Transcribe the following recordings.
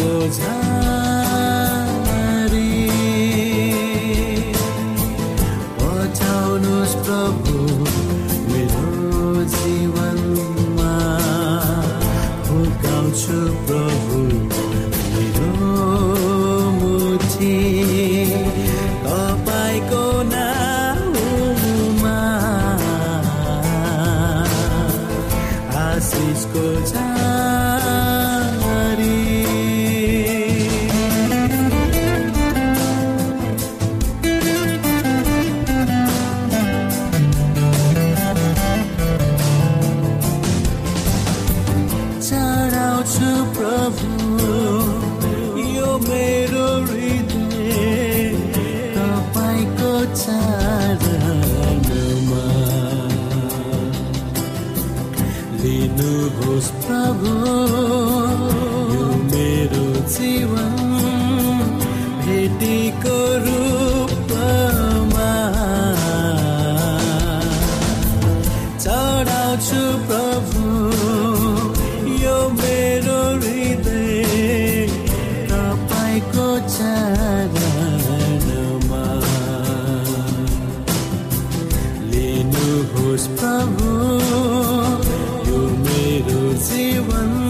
those eyes. one.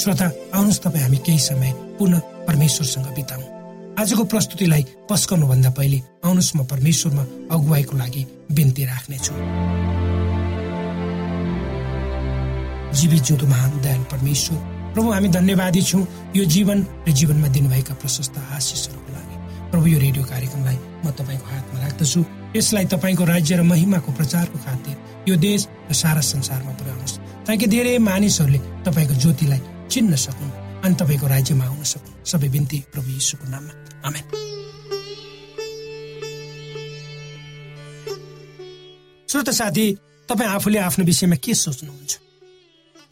श्रोता आउनुहोस् तपाईँ हामी केही समय पुनः परमेश्वरसँग बिताउँ। आजको प्रस्तुतिलाई पस्काउनु भन्दा पहिले आउनुहोस् म परमेश्वरमा अगुवाईको लागि बिन्ती राख्नेछु। जीवित जिउँदो महान दयाल परमेश्वर प्रभु हामी धन्यवादी छौँ। यो जीवन र जीवनमा दिनुभएका प्रशस्त आशिषहरूको लागि। प्रभु यो रेडियो कार्यक्रमलाई म तपाईँको हातमा राख्दछु। यसलाई तपाईँको राज्य र महिमाको प्रचारको खातिर यो देश र सारा संसारमा पुर्याउनुहोस्। ताकि धेरै मानिसहरूले तपाईँको ज्योतिलाई चिन्न सकुन् अनि तपाईँको राज्यमा आउन सकुन् सबै बिन्ती प्रभु यीशुको नाममा। आमेन। श्रोत साथी तपाईँ आफूले आफ्नो विषयमा के सोच्नुहुन्छ?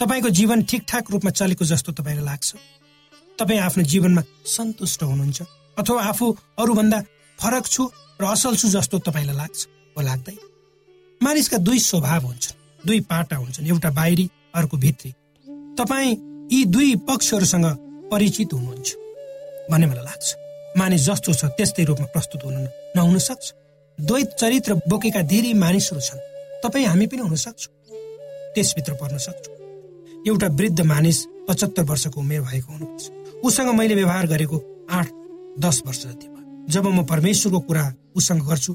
तपाईँको जीवन ठिकठाक रूपमा चलेको जस्तो तपाईँलाई लाग्छ? तपाईँ आफ्नो जीवनमा सन्तुष्ट हुनुहुन्छ? अथवा आफू अरूभन्दा फरक छु र असल छु जस्तो तपाईँलाई लाग्छ? वा लाग्दै मानिसका दुई स्वभाव हुन्छन् दुई पाटा हुन्छन् एउटा बाहिरी अर्को भित्री। तपाईँ यी दुई पक्षहरूसँग परिचित हुनुहुन्छ भन्ने मलाई लाग्छ। मानिस जस्तो छ त्यस्तै रूपमा प्रस्तुत हुन नहुन सक्छ। द्वैत चरित्र बोकेका धेरै मानिसहरू छन्। तपाईँ हामी पनि हुन सक्छौँ। त्यसभित्र पर्न सक्छौँ। एउटा वृद्ध मानिस पचहत्तर वर्षको उमेर भएको हुनुपर्छ उसँग मैले व्यवहार गरेको आठ दस वर्ष जति जब म परमेश्वरको कुरा उसँग गर्छु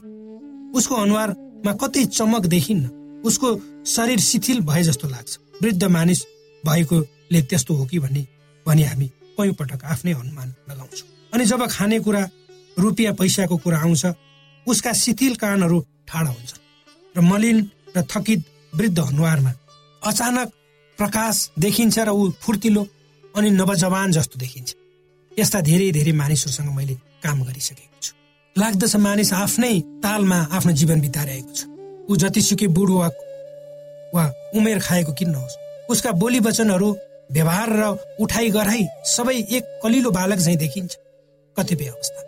उसको अनुहारमा कतै चमक देखिन्न। उसको शरीर शिथिल भए जस्तो लाग्छ। वृद्ध मानिस भएकोले त्यस्तो हो कि भन्ने भनी हामी कयौँ पटक आफ्नै अनुमान लगाउँछौँ। अनि जब खानेकुरा रुपियाँ पैसाको कुरा आउँछ उसका शिथिल कानहरू ठाडा हुन्छन्। र मलिन र थकित वृद्ध अनुहारमा अचानक प्रकाश देखिन्छ र ऊ फुर्तिलो अनि नवजवान जस्तो देखिन्छ। यस्ता धेरै धेरै मानिसहरूसँग मैले काम गरिसकेको छु। लाग्दछ मानिस आफ्नै तालमा आफ्नो जीवन बिताइरहेको छ। ऊ जतिसुकै बुढो वा उमेर खाएको किन नहोस्। उसका बोली वचनहरू व्यवहार र उठाइ गराई सबै एक कलिलो बालक झैँ देखिन्छ। कतिपय अवस्था।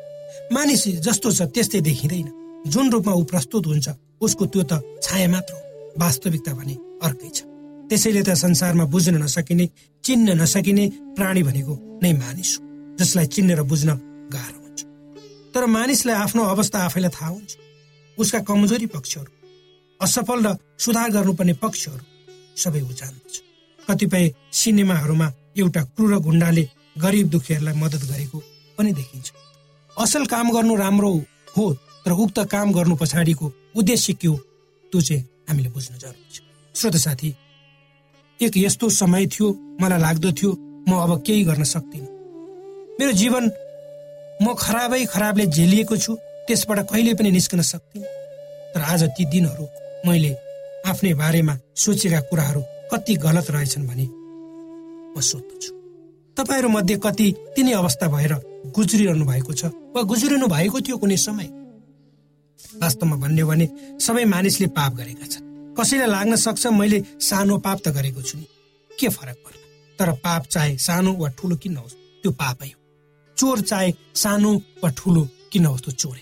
मानिस जस्तो छ त्यस्तै देखिँदैन। जुन रूपमा ऊ प्रस्तुत हुन्छ उसको त्यो त छाया मात्र हो। वास्तविकता भने अर्कै छ। त्यसैले त संसारमा बुझ्न नसकिने चिन्न नसकिने प्राणी भनेको नै मानिस हो जसलाई चिन्न र बुझ्न गाह्रो हुन्छ। तर मानिसलाई आफ्नो अवस्था आफैलाई थाहा हुन्छ। उसका कमजोरी पक्षहरू असफल र सुधार गर्नुपर्ने पक्षहरू सबै ऊ जान्दछ। कतिपय सिनेमाहरूमा एउटा क्रूर गुन्डाले गरिब दुखीहरूलाई मद्दत गरेको पनि देखिन्छ। असल काम गर्नु राम्रो हो तर उक्त काम गर्नु पछाडिको उद्देश्य के हो त्यो चाहिँ हामीले बुझ्नु जरुरी छ। श्रोत साथी एक यस्तो समय थियो मलाई लाग्दथ्यो म अब केही गर्न सक्दिनँ। मेरो जीवन म खराबै खराबले झेलिएको छु त्यसबाट कहिले पनि निस्कन सक्दिनँ। तर आज ती दिनहरू मैले आफ्नै बारेमा सोचेका कुराहरू कति गलत रहेछन् भने म सोध्दछु। तपाईँहरू मध्ये कति तिनै अवस्था भएर गुज्रिरहनु भएको छ वा गुज्रिनु भएको थियो कुनै समय? वास्तवमा भन्यो भने सबै मानिसले पाप गरेका छन्। कसैलाई लाग्न सक्छ मैले सानो पाप त गरेको छु नि। के फरक पर्ला? तर पाप चाहे सानो वा ठुलो किन होस् त्यो पापै हो। चोर चाहे सानो वा ठुलो किन होस् त्यो चोर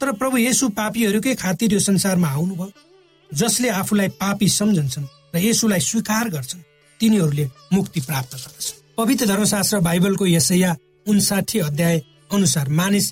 तर प्रभु येसु पापीहरूकै खातिर यो संसारमा आउनुभयो। जसले आफूलाई पापी सम्झन्छन् र यसुलाई स्वीकार गर्छन्। तिनीहरूले मुक्ति प्राप्त गर्दछन्। पवित्र धर्मशास्त्र बाइबलको यसैया उन्साठी अध्याय अनुसार मानिस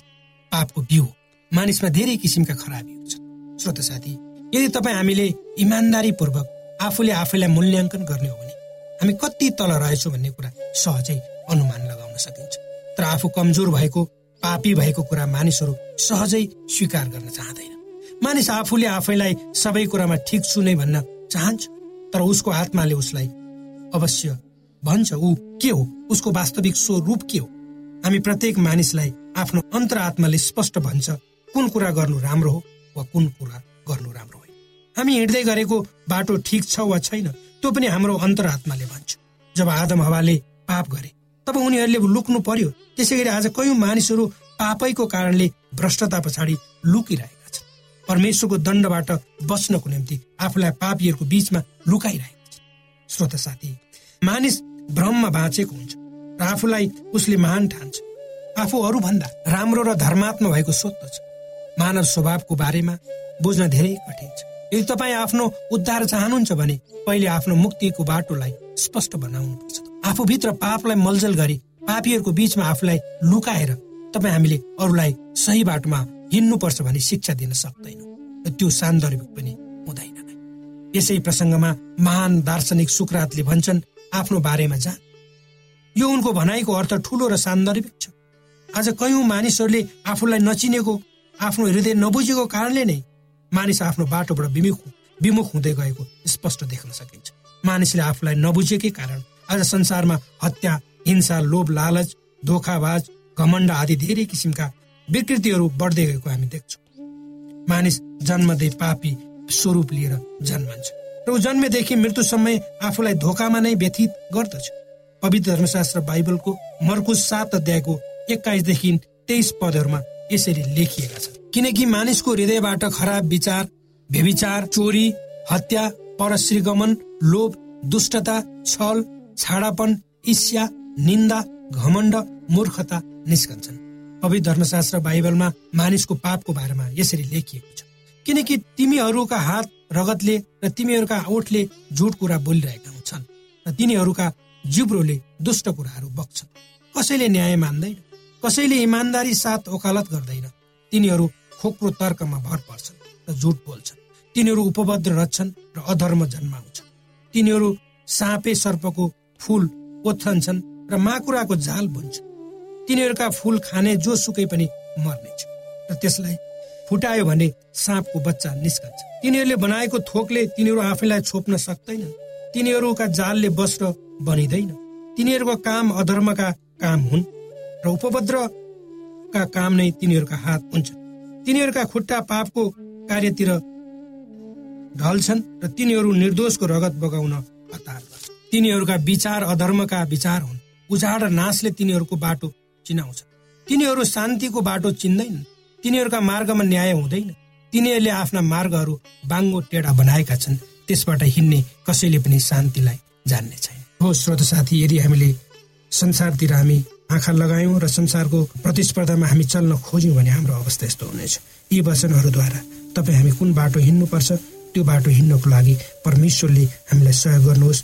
पापको बिउ मानिसमा धेरै किसिमका खराबीहरू छन्। श्रोत साथी यदि तपाईँ हामीले इमान्दारीपूर्वक आफूले आफैलाई मूल्याङ्कन गर्ने हो भने हामी कति तल रहेछौँ भन्ने कुरा सहजै अनुमान लगाउन सकिन्छ। तर आफू कमजोर भएको पापी भएको कुरा मानिसहरू सहजै स्वीकार गर्न चाहँदैन। मानिस आफूले आफैलाई सबै कुरामा ठिक छु नै भन्न चाहन्छ। तर उसको आत्माले उसलाई अवश्य भन्छ ऊ के हो? उसको वास्तविक स्वरूप के हो? हामी प्रत्येक मानिसलाई आफ्नो अन्तर आत्माले स्पष्ट भन्छ कुन कुरा गर्नु राम्रो हो वा कुन कुरा गर्नु राम्रो होइन। हामी हिँड्दै गरेको बाटो ठिक छ वा छैन त्यो पनि हाम्रो अन्तर आत्माले भन्छ। जब आदम हवाले पाप गरे तब उनीहरूले लुक्नु पर्यो। त्यसै गरी आज कयौँ मानिसहरू पापैको कारणले भ्रष्टता पछाडि लुकिरहेका परमेश्वरको दण्डबाट बच्नको निम्ति आफूलाई पापीहरूको बीचमा लुकाइरहेका छन् श्रोत साथी मानिस भ्रममा बाँचेको हुन्छ र आफूलाई उसले महान ठान्छ। आफू अरूभन्दा राम्रो र धर्मात्मा भएको सोध्दछ मानव स्वभावको बारेमा बुझ्न धेरै कठिन छ। यदि तपाईँ आफ्नो उद्धार चाहनुहुन्छ भने पहिले आफ्नो मुक्तिको बाटोलाई स्पष्ट बनाउनुपर्छ। आफूभित्र पापलाई मलजल गरी पापीहरूको बीचमा आफूलाई लुकाएर तपाईँ हामीले अरूलाई सही बाटोमा हिँड्नुपर्छ भने शिक्षा दिन सक्दैनौँ। र त्यो सान्दर्भिक पनि हुँदैन। यसै प्रसङ्गमा महान दार्शनिक सुकरातले भन्छन् आफ्नो बारेमा जान। यो उनको भनाइको अर्थ ठुलो र सान्दर्भिक छ। आज कयौँ मानिसहरूले आफूलाई नचिनेको आफ्नो हृदय नबुझेको कारणले नै मानिस आफ्नो बाटोबाट विमुख विमुख हुँदै गएको स्पष्ट देख्न सकिन्छ। मानिसले आफूलाई नबुझेकै कारण आज संसारमा हत्या हिंसा लोभ लालच धोखाबाज घमण्ड आदि धेरै किसिमका विकृतिहरू बढ्दै गएको हामी देख्छौँ। मानिस जन्मदै पापी स्वरूप लिएर जन्मन्छ र ऊ जन्मेदेखि मृत्युसम्म आफूलाई धोकामा नै व्यथित गर्दछ। पवित्र धर्मशास्त्र बाइबलको मर्कुस सात अध्यायको एक्काइसदेखि तेइस पदहरूमा यसरी लेखिएका छन्। किनकि मानिसको हृदयबाट खराब विचार भेविचार चोरी हत्या परश्रीगमन लोभ दुष्टता छल छाडापन ईर्ष्या निन्दा घमण्ड मूर्खता निस्कन्छन्। पवित्र धर्मशास्त्र बाइबलमा मानिसको पापको बारेमा यसरी लेखिएको छ। किनकि तिमीहरूका हात रगतले र तिमीहरूका ओठले झुट कुरा बोलिरहेका हुन्छन् र तिनीहरूका जिब्रोले दुष्ट कुराहरू बग्छन्। कसैले न्याय मान्दैन कसैले इमान्दारी साथ ओकालत गर्दैन। तिनीहरू खोक्रो तर्कमा भर पर्छन् र झुट बोल्छन्। तिनीहरू उपभद्र रच्छन् र अधर्म जन्माउँछन्। तिनीहरू साँपे सर्पको फुल ओथ्रन्छन् र माकुराको जाल बुन्छन्। तिनीहरूका फुल खाने जो सुकै पनि मर्नेछ र त्यसलाई फुटायो भने साँपको बच्चा निस्कन्छ। तिनीहरूले बनाएको थोकले तिनीहरू आफैलाई छोप्न सक्दैनन् तिनीहरूका जालले वस्त्र बनिँदैन। तिनीहरूको काम अधर्मका काम हुन् र उपभद्रका काम नै तिनीहरूका हात हुन्छन् तिनीहरूका खुट्टा पापको कार्यतिर ढल्छन् र तिनीहरू निर्दोषको रगत बगाउन हतार तिनीहरूका विचार अधर्मका विचार हुन्। उजाड र नाशले तिनीहरूको बाटो चिनाउँछ। तिनीहरू शान्तिको बाटो चिन्दैनन्। तिनीहरूका मार्गमा न्याय हुँदैन। तिनीहरूले आफ्ना मार्गहरू बाङ्गो टेढा बनाएका छन्। त्यसबाट हिँड्ने कसैले पनि शान्तिलाई जान्ने छैन। हो श्रोत साथी यदि हामीले संसारतिर हामी आँखा लगायौँ र संसारको प्रतिस्पर्धामा हामी चल्न खोज्यौँ भने हाम्रो अवस्था यस्तो हुनेछ। यी वचनहरूद्वारा तपाईँ हामी कुन बाटो हिँड्नुपर्छ त्यो बाटो हिँड्नको लागि परमेश्वरले हामीलाई सहयोग गर्नुहोस्।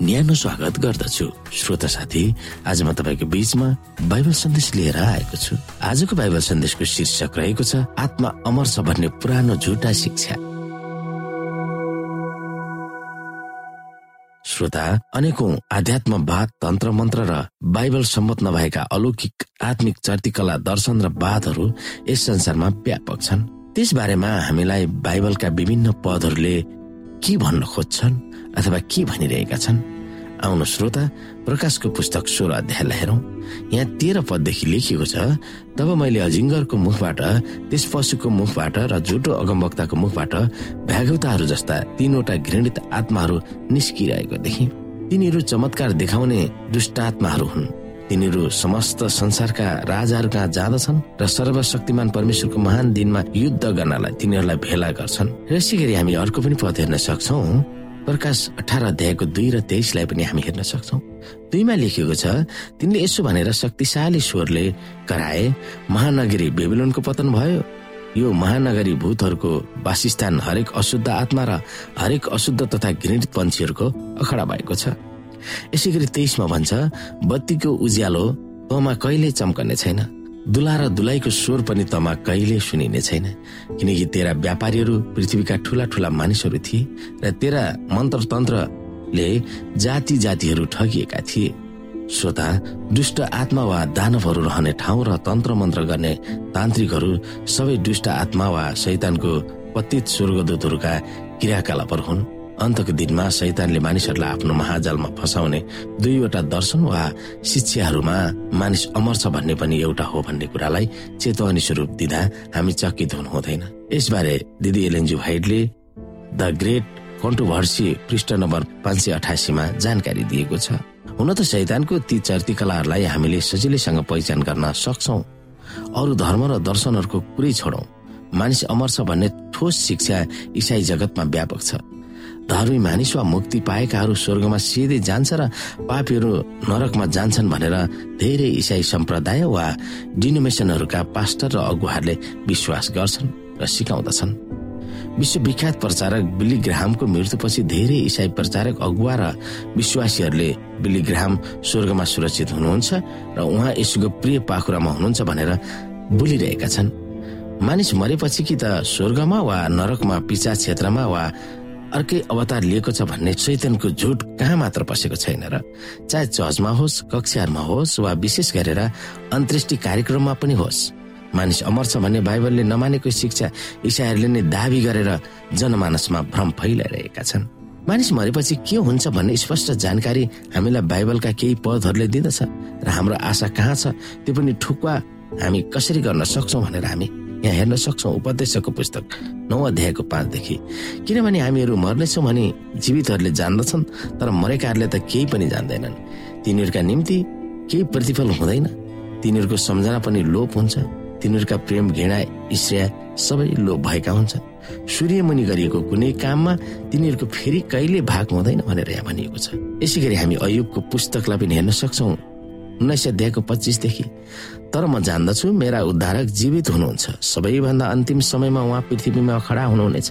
न्यानो स्वागत गर्दछु। श्रोता साथी आज म तपाईँको बीचमा बाइबल सन्देश लिएर आएको छु। आजको बाइबल सन्देशको शीर्षक रहेको छ आत्मा अमर छ भन्ने पुरानो झुटा शिक्षा। श्रोता अनेकौं आध्यात्मवाद तन्त्र मन्त्र र बाइबल सम्मत नभएका अलौकिक आत्मिक चर्तिकला दर्शन र वादहरू यस संसारमा व्यापक छन्। त्यस बारेमा हामीलाई बाइबलका विभिन्न पदहरूले के भन्न खोज्छन् अथवा के भनिरहेका छन्? आउनु श्रोता प्रकाशको पुस्तक सोह्र अध्यायलाई हेरौँ। यहाँ तेह्र पददेखि लेखिएको छ तब मैले अजिङ्गरको मुखबाट त्यस पशुको मुखबाट र झुटो अगमवक्ताको मुखबाट भ्यागुताहरू जस्ता तीनवटा घृणित आत्माहरू निस्किरहेको देखेँ। तिनीहरू चमत्कार देखाउने दुष्ट आत्माहरू हुन्। तिनीहरू समस्त संसारका राजाहरू कहाँ जाँदछन् र सर्वशक्तिमान परमेश्वरको महान दिनमा युद्ध गर्नलाई तिनीहरूलाई भेला गर्छन्। र यसै गरी हामी अर्को पनि पद हेर्न सक्छौ। प्रकाश अठार अध्यायको दुई र तेइसलाई पनि हामी हेर्न सक्छौ। दुईमा लेखिएको छ तिनले यसो भनेर शक्तिशाली स्वरले कराए महानगरी बेबिलोनको पतन भयो। यो महानगरी भूतहरूको वासस्थान हरेक अशुद्ध आत्मा र हरेक अशुद्ध तथा घृणित पन्छीहरूको अखडा भएको छ। यसै गरी तेइसमा भन्छ बत्तीको उज्यालो तमा कहिले चम्कने छैन। दुला र दुलाईको स्वर पनि तमा कहिले सुनिने छैन। किनकि तेरा व्यापारीहरू पृथ्वीका ठुला ठुला मानिसहरू थिए र तेरा मन्त्र तन्त्रले जाति जातिहरू ठगिएका थिए। श्रोता दुष्ट आत्मा वा दानवहरू रहने ठाउँ र तन्त्र मन्त्र गर्ने तान्त्रिकहरू सबै दुष्ट आत्मा वा शैतानको पतित स्वर्गदूतहरूका क्रियाकलापहरू हुन्। अन्तको दिनमा शैतानले मानिसहरूलाई आफ्नो महाजालमा फसाउने दुईवटा दर्शन वा शिक्षाहरूमा मानिस अमर छ भन्ने पनि एउटा हो भन्ने कुरालाई चेतवनी स्वरूप दिँदा हामी चकित हुनु हुँदैन यसबारे दिदी एलेन्जु हाइडले द ग्रेट कन्ट्रोभर्सी पृष्ठ नम्बर पाँच सय अठासीमा जानकारी दिएको छ। हुन त शैतानको ती चर्तिकलाहरूलाई हामीले सजिलैसँग पहिचान गर्न सक्छौ। अरू धर्म र दर्शनहरूको कुरै छोडौं। मानिस अमर छ भन्ने ठोस शिक्षा इसाई जगतमा व्यापक छ। धर्मी मानिस वा मुक्ति पाएकाहरू स्वर्गमा सिधै जान्छ र पापीहरू नरकमा जान्छन् भनेर धेरै इसाई सम्प्रदाय वा डिनोमेसनहरूका पास्टर र अगुवाहरूले विश्वास गर्छन् र सिकाउँदछन्। विश्वविख्यात प्रचारक बिली ग्राहमको मृत्युपछि धेरै इसाई प्रचारक अगुवा र विश्वासीहरूले बिली ग्राहम स्वर्गमा सुरक्षित हुनुहुन्छ र उहाँ यसुको प्रिय पाखुरामा हुनुहुन्छ भनेर बोलिरहेका छन्। मानिस मरेपछि कि त स्वर्गमा वा नरकमा पिचा क्षेत्रमा वा अर्कै अवतार लिएको छ भन्ने चैतनको झुट कहाँ मात्र पसेको छैन र चाहे चर्चमा होस् कक्षाहरूमा होस् वा विशेष गरेर अन्तर्ष्टि कार्यक्रममा पनि होस् मानिस अमर छ भन्ने बाइबलले नमानेको शिक्षा इसाईहरूले नै दावी गरेर जनमानसमा भ्रम फैलाइरहेका छन्। मानिस मरेपछि के हुन्छ भन्ने स्पष्ट जानकारी हामीलाई बाइबलका केही पदहरूले दिँदछ र हाम्रो आशा कहाँ छ त्यो पनि ठुक्वा हामी कसरी गर्न सक्छौँ भनेर हामी यहाँ हेर्न सक्छौँ उपदेशको पुस्तक नौ अध्यायको पाँचदेखि। किनभने हामीहरू मर्नेछौँ भने जीवितहरूले जान्दछन् तर मरेकाहरूले त केही पनि जान्दैनन्। तिनीहरूका निम्ति केही प्रतिफल हुँदैन। तिनीहरूको सम्झना पनि लोप हुन्छ। तिनीहरूका प्रेम घृणा ईर्ष्या सबै लोप भएका हुन्छन् सूर्य मुनि गरिएको कुनै काममा तिनीहरूको फेरि कहिले भाग हुँदैन भनेर यहाँ भनिएको छ। यसै गरी हामी अयुबको पुस्तकलाई पनि हेर्न सक्छौँ। उन्नाइस अध्यायको पच्चिसदेखि। तर म जान्दछु मेरा उद्धारक जीवित हुनुहुन्छ। सबैभन्दा अन्तिम समयमा उहाँ पृथ्वीमा खडा हुनुहुनेछ।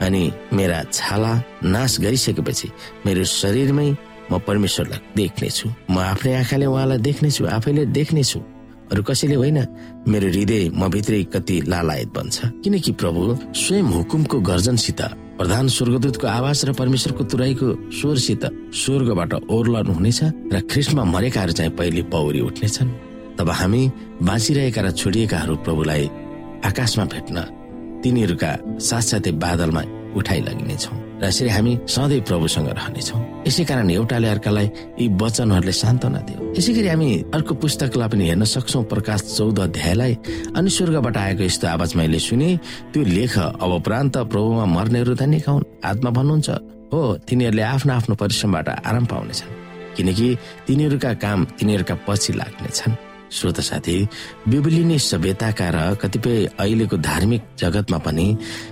अनि मेरा छाला नाश गरिसकेपछि मेरो शरीरमै म परमेश्वरलाई देख्नेछु। म आफ्नै आँखाले उहाँलाई देख्नेछु आफैले देख्नेछु। अरू कसैले होइन मेरो हृदय म भित्रै कति लालायत बन्छ। किनकि प्रभु स्वयं हुकुमको गर्जनसित प्रधान स्वर्गदूतको आवाज र परमेश्वरको तुराईको स्वरसित स्वर्गबाट ओर्लनु हुनेछ र ख्रिस्टमा मरेकाहरू चाहिँ पहिले पौरी उठ्नेछन्। तब हामी बाँचिरहेका र छोडिएकाहरू प्रभुलाई आकाशमा भेट्न तिनीहरूका साथसाथै बादलमा उठाइ लगिनेछौँ र यसरी हामी सधैँ प्रभुसँग रहनेछौँ। यसै कारण एउटाले अर्कालाई यी वचनहरूले सान्त्वना दियो। यसै गरी हामी अर्को पुस्तकलाई पनि हेर्न सक्छौ। प्रकाश चौध अध्यायलाई अनि स्वर्गबाट आएको यस्तो आवाज मैले सुने त्यो लेख अब प्रान्त प्रभुमा मर्नेहरू धन्यका हुन् आत्मा भन्नुहुन्छ हो तिनीहरूले आफ्नो आफ्नो परिश्रमबाट आराम पाउनेछन्। किनकि तिनीहरूका काम तिनीहरूका पछि लाग्नेछन्। श्रोत साथी बिबलिने सभ्यताका र कतिपय अहिलेको धार्मिक जगतमा पनि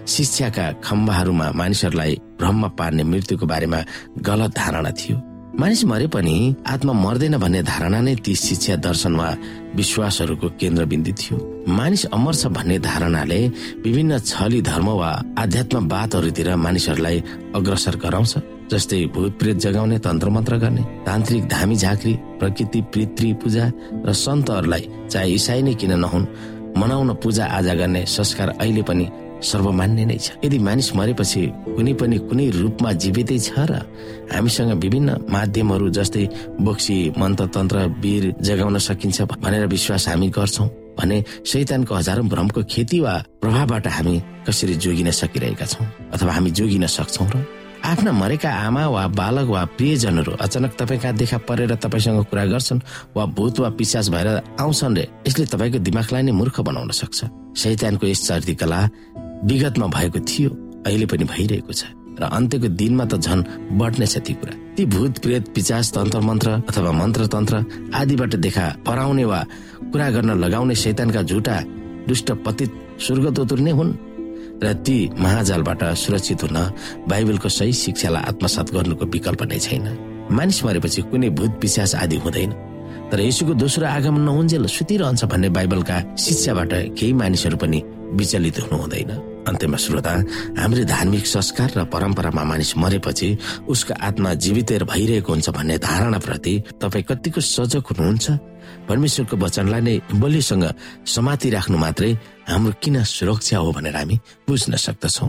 शिक्षाका खम्बाहरूमा मानिसहरूलाई भ्रममा पार्ने मृत्युको बारेमा गलत धारणा थियो। मानिस मरे पनि आत्मा मर्दैन भन्ने धारणा नै ती शिक्षा दर्शन वा विश्वासहरूको केन्द्रबिन्दु थियो। मानिस अमर छ भन्ने धारणाले विभिन्न छली धर्म वा आध्यात्मवादहरूतिर मानिसहरूलाई अग्रसर गराउँछ। जस्तै भूत प्रेत जगाउने तन्त्र मन्त्र गर्ने तान्त्रिक धामी झाँक्री प्रकृति पितृ पूजा र सन्तहरूलाई चाहे इसाई नै किन नहुन् मनाउन पूजा आजा गर्ने संस्कार अहिले पनि सर्वमान्य नै छ। यदि मानिस मरेपछि कुनै पनि कुनै रूपमा जीवितै छ र हामीसँग विभिन्न माध्यमहरू जस्तै बोक्सी मन्त्र तन्त्र वीर जगाउन सकिन्छ भनेर विश्वास हामी गर्छौँ भने शैतानको हजारौं भ्रमको खेती वा प्रभावबाट हामी कसरी जोगिन सकिरहेका छौँ अथवा हामी जोगिन सक्छौँ र आफ्ना मरेका आमा वा बालक वा प्रियजनहरू अचानक तपाईँका देखा परेर तपाईँसँग कुरा गर्छन् वा भूत वा पिसास भएर आउँछन् रे यसले तपाईँको दिमागलाई नै मूर्ख बनाउन सक्छ। शैतानको यस चर्ती कला विगतमा भएको थियो अहिले पनि भइरहेको छ र अन्त्यको दिनमा त झन बढ्नेछ ती कुरा। ती भूत प्रेत पिचास तन्त्र मन्त्र अथवा मन्त्र तन्त्र आदिबाट देखा पराउने वा कुरा गर्न लगाउने शैतानका झुटा दुष्ट पतित स्वर्गदूत नै हुन्। र ती महाजालबाट सुरक्षित हुन बाइबलको सही शिक्षालाई आत्मसात गर्नुको विकल्प नै छैन। मानिस मरेपछि कुनै भूत विश्वास आदि हुँदैन। तर यसुको दोस्रो आगमन नहुन्जेल सुतिरहन्छ भन्ने बाइबलका शिक्षाबाट केही मानिसहरू पनि विचलित हुनु हुँदैन। अन्त्यमा श्रोता हाम्रो धार्मिक संस्कार र परम्परामा मानिस मरेपछि उसको आत्मा जीवित भइरहेको हुन्छ भन्ने धारणा प्रति तपाईँ कतिको सजग हुनुहुन्छ? परमेश्वरको वचनलाई नै बलिसँग समाति राख्नु मात्रै हाम्रो किन सुरक्षा हो भनेर हामी बुझ्न सक्दछौँ।